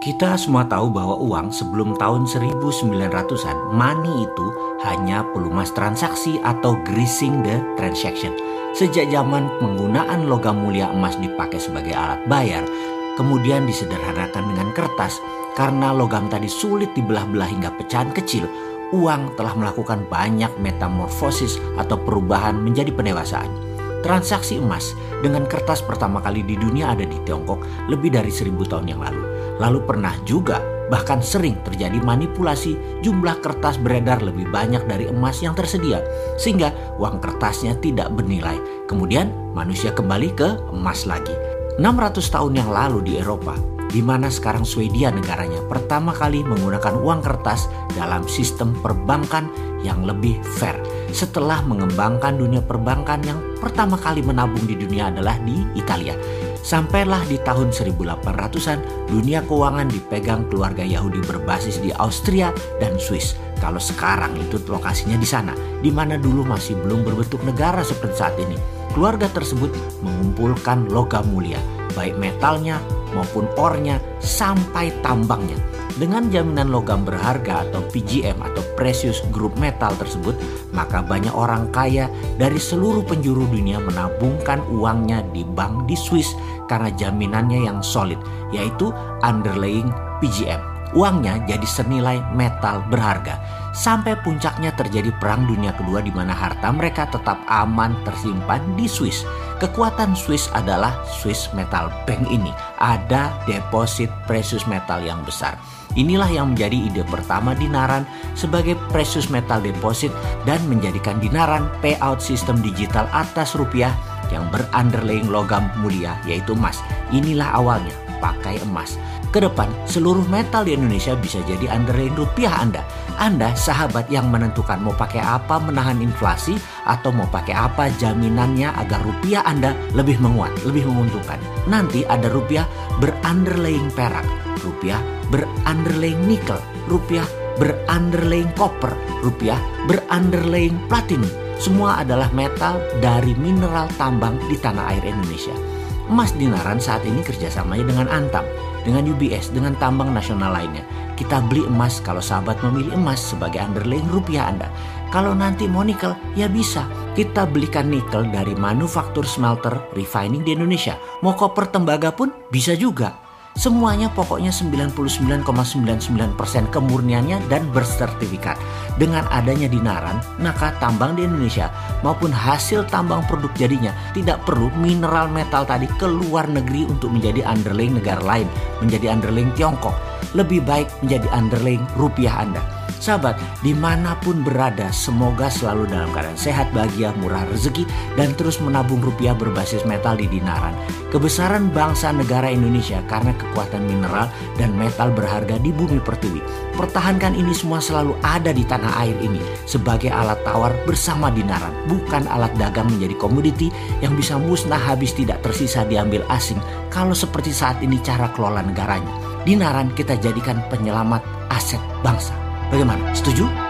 Kita semua tahu bahwa uang sebelum tahun 1900-an, money itu hanya pelumas transaksi atau greasing the transaction. Sejak zaman penggunaan logam mulia emas dipakai sebagai alat bayar, kemudian disederhanakan dengan kertas, karena logam tadi sulit dibelah-belah hingga pecahan kecil, uang telah melakukan banyak metamorfosis atau perubahan menjadi pendewasaan. Transaksi emas dengan kertas pertama kali di dunia ada di Tiongkok lebih dari seribu tahun yang lalu. Lalu pernah juga bahkan sering terjadi manipulasi jumlah kertas beredar lebih banyak dari emas yang tersedia sehingga uang kertasnya tidak bernilai. Kemudian manusia kembali ke emas lagi. 600 tahun yang lalu di Eropa, di mana sekarang Swedia negaranya pertama kali menggunakan uang kertas dalam sistem perbankan yang lebih fair. Setelah mengembangkan dunia perbankan yang pertama kali menabung di dunia adalah di Italia. Sampailah di tahun 1800-an, dunia keuangan dipegang keluarga Yahudi berbasis di Austria dan Swiss. Kalau sekarang itu lokasinya di sana, di mana dulu masih belum berbentuk negara seperti saat ini. Keluarga tersebut mengumpulkan logam mulia, baik metalnya maupun ornya sampai tambangnya. Dengan jaminan logam berharga atau PGM atau Precious Group Metal tersebut, maka banyak orang kaya dari seluruh penjuru dunia menabungkan uangnya di bank di Swiss karena jaminannya yang solid, yaitu underlying PGM. Uangnya jadi senilai metal berharga. Sampai puncaknya terjadi Perang Dunia Kedua di mana harta mereka tetap aman tersimpan di Swiss. Kekuatan Swiss adalah Swiss Metal Bank ini. Ada deposit precious metal yang besar. Inilah yang menjadi ide pertama Dinaran sebagai precious metal deposit dan menjadikan Dinaran payout sistem digital atas rupiah yang berunderlying logam mulia yaitu emas. Inilah awalnya pakai emas. Ke depan, seluruh metal di Indonesia bisa jadi underlying rupiah Anda. Anda sahabat yang menentukan mau pakai apa menahan inflasi atau mau pakai apa jaminannya agar rupiah Anda lebih menguat, lebih menguntungkan. Nanti ada rupiah berunderlying perak, rupiah berunderlying nikel, rupiah berunderlying copper, rupiah berunderlying platinum. Semua adalah metal dari mineral tambang di tanah air Indonesia. Emas dinaran saat ini kerjasamanya dengan Antam, dengan UBS, dengan tambang nasional lainnya. Kita beli emas kalau sahabat memilih emas sebagai underlying rupiah Anda. Kalau nanti mau nikel, ya bisa. Kita belikan nikel dari manufaktur smelter refining di Indonesia. Mau koper tembaga pun bisa juga. Semuanya pokoknya 99,99% kemurniannya dan bersertifikat. Dengan adanya dinaran, maka tambang di Indonesia maupun hasil tambang produk jadinya tidak perlu mineral metal tadi ke luar negeri untuk menjadi underlying negara lain, menjadi underlying Tiongkok. Lebih baik menjadi underlying rupiah Anda. Sahabat, di mana pun berada, semoga selalu dalam keadaan sehat, bahagia, murah rezeki, dan terus menabung rupiah berbasis metal di dinaran. Kebesaran bangsa negara Indonesia karena kekuatan mineral dan metal berharga di bumi pertiwi. Pertahankan ini semua selalu ada di tanah air ini sebagai alat tawar bersama dinaran, bukan alat dagang menjadi komoditi yang bisa musnah habis tidak tersisa diambil asing kalau seperti saat ini cara kelola negaranya. Dinaran kita jadikan penyelamat aset bangsa. Bagaimana? Setuju?